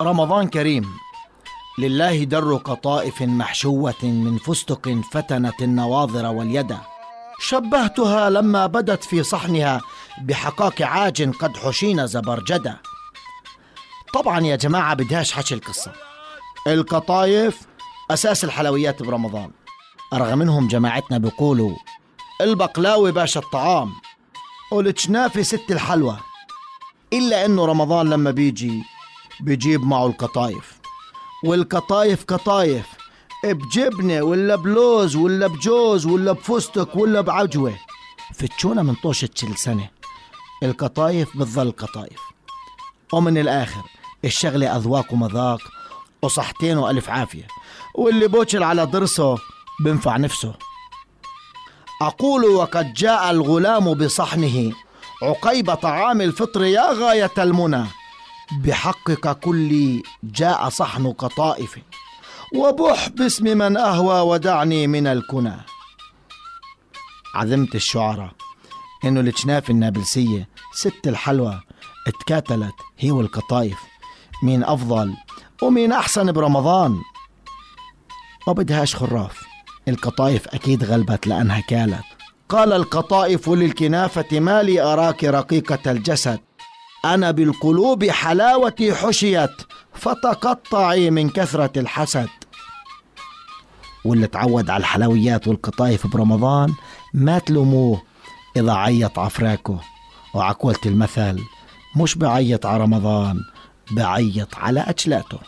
رمضان كريم. لله در قطائف محشوة من فستق فتنت النواظر واليد. شبهتها لما بدت في صحنها بحقاك عاج قد حشين زبرجدة طبعا يا جماعة بدهاش حكي القصة. القطايف أساس الحلويات برمضان. رغم منهم جماعتنا بيقولوا البقلاوي باشا الطعام. والجنافي ست الحلوى إلا إنه رمضان لما بيجي بيجيب معه القطايف. والقطايف قطايف بجبنة ولا بلوز ولا بجوز ولا بفستق ولا بعجوة. فتشونا من طوشة كل سنة. القطايف بتظل قطايف. ومن الآخر الشغلة أذواق ومذاق وصحتين وألف عافية. واللي بوشل على ضرسه بنفع نفسه. أقول وقد جاء الغلام بصحنه عقيب طعام الفطر يا غاية المنى. بحقك كل جاء صحن قطائف وبح باسم من أهوى ودعني من الكنى. عزمت الشعراء إنه الجناف النابلسية ست الحلوى اتكاتلت هي والقطايف مين أفضل ومين أحسن برمضان. ما بدهاش خراف القطايف أكيد غلبت لأنها كالت. قال القطائف للكنافة ما لي أراك رقيقة الجسد. أنا بالقلوب حلاوتي حشيت فتقطعي من كثرة الحسد. واللي تعود على الحلويات والقطايف برمضان ما تلوموه إذا عيط عفراكه. وعقولة المثل مش بعيط على رمضان بعيط على أجلاته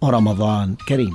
ورمضان كريم.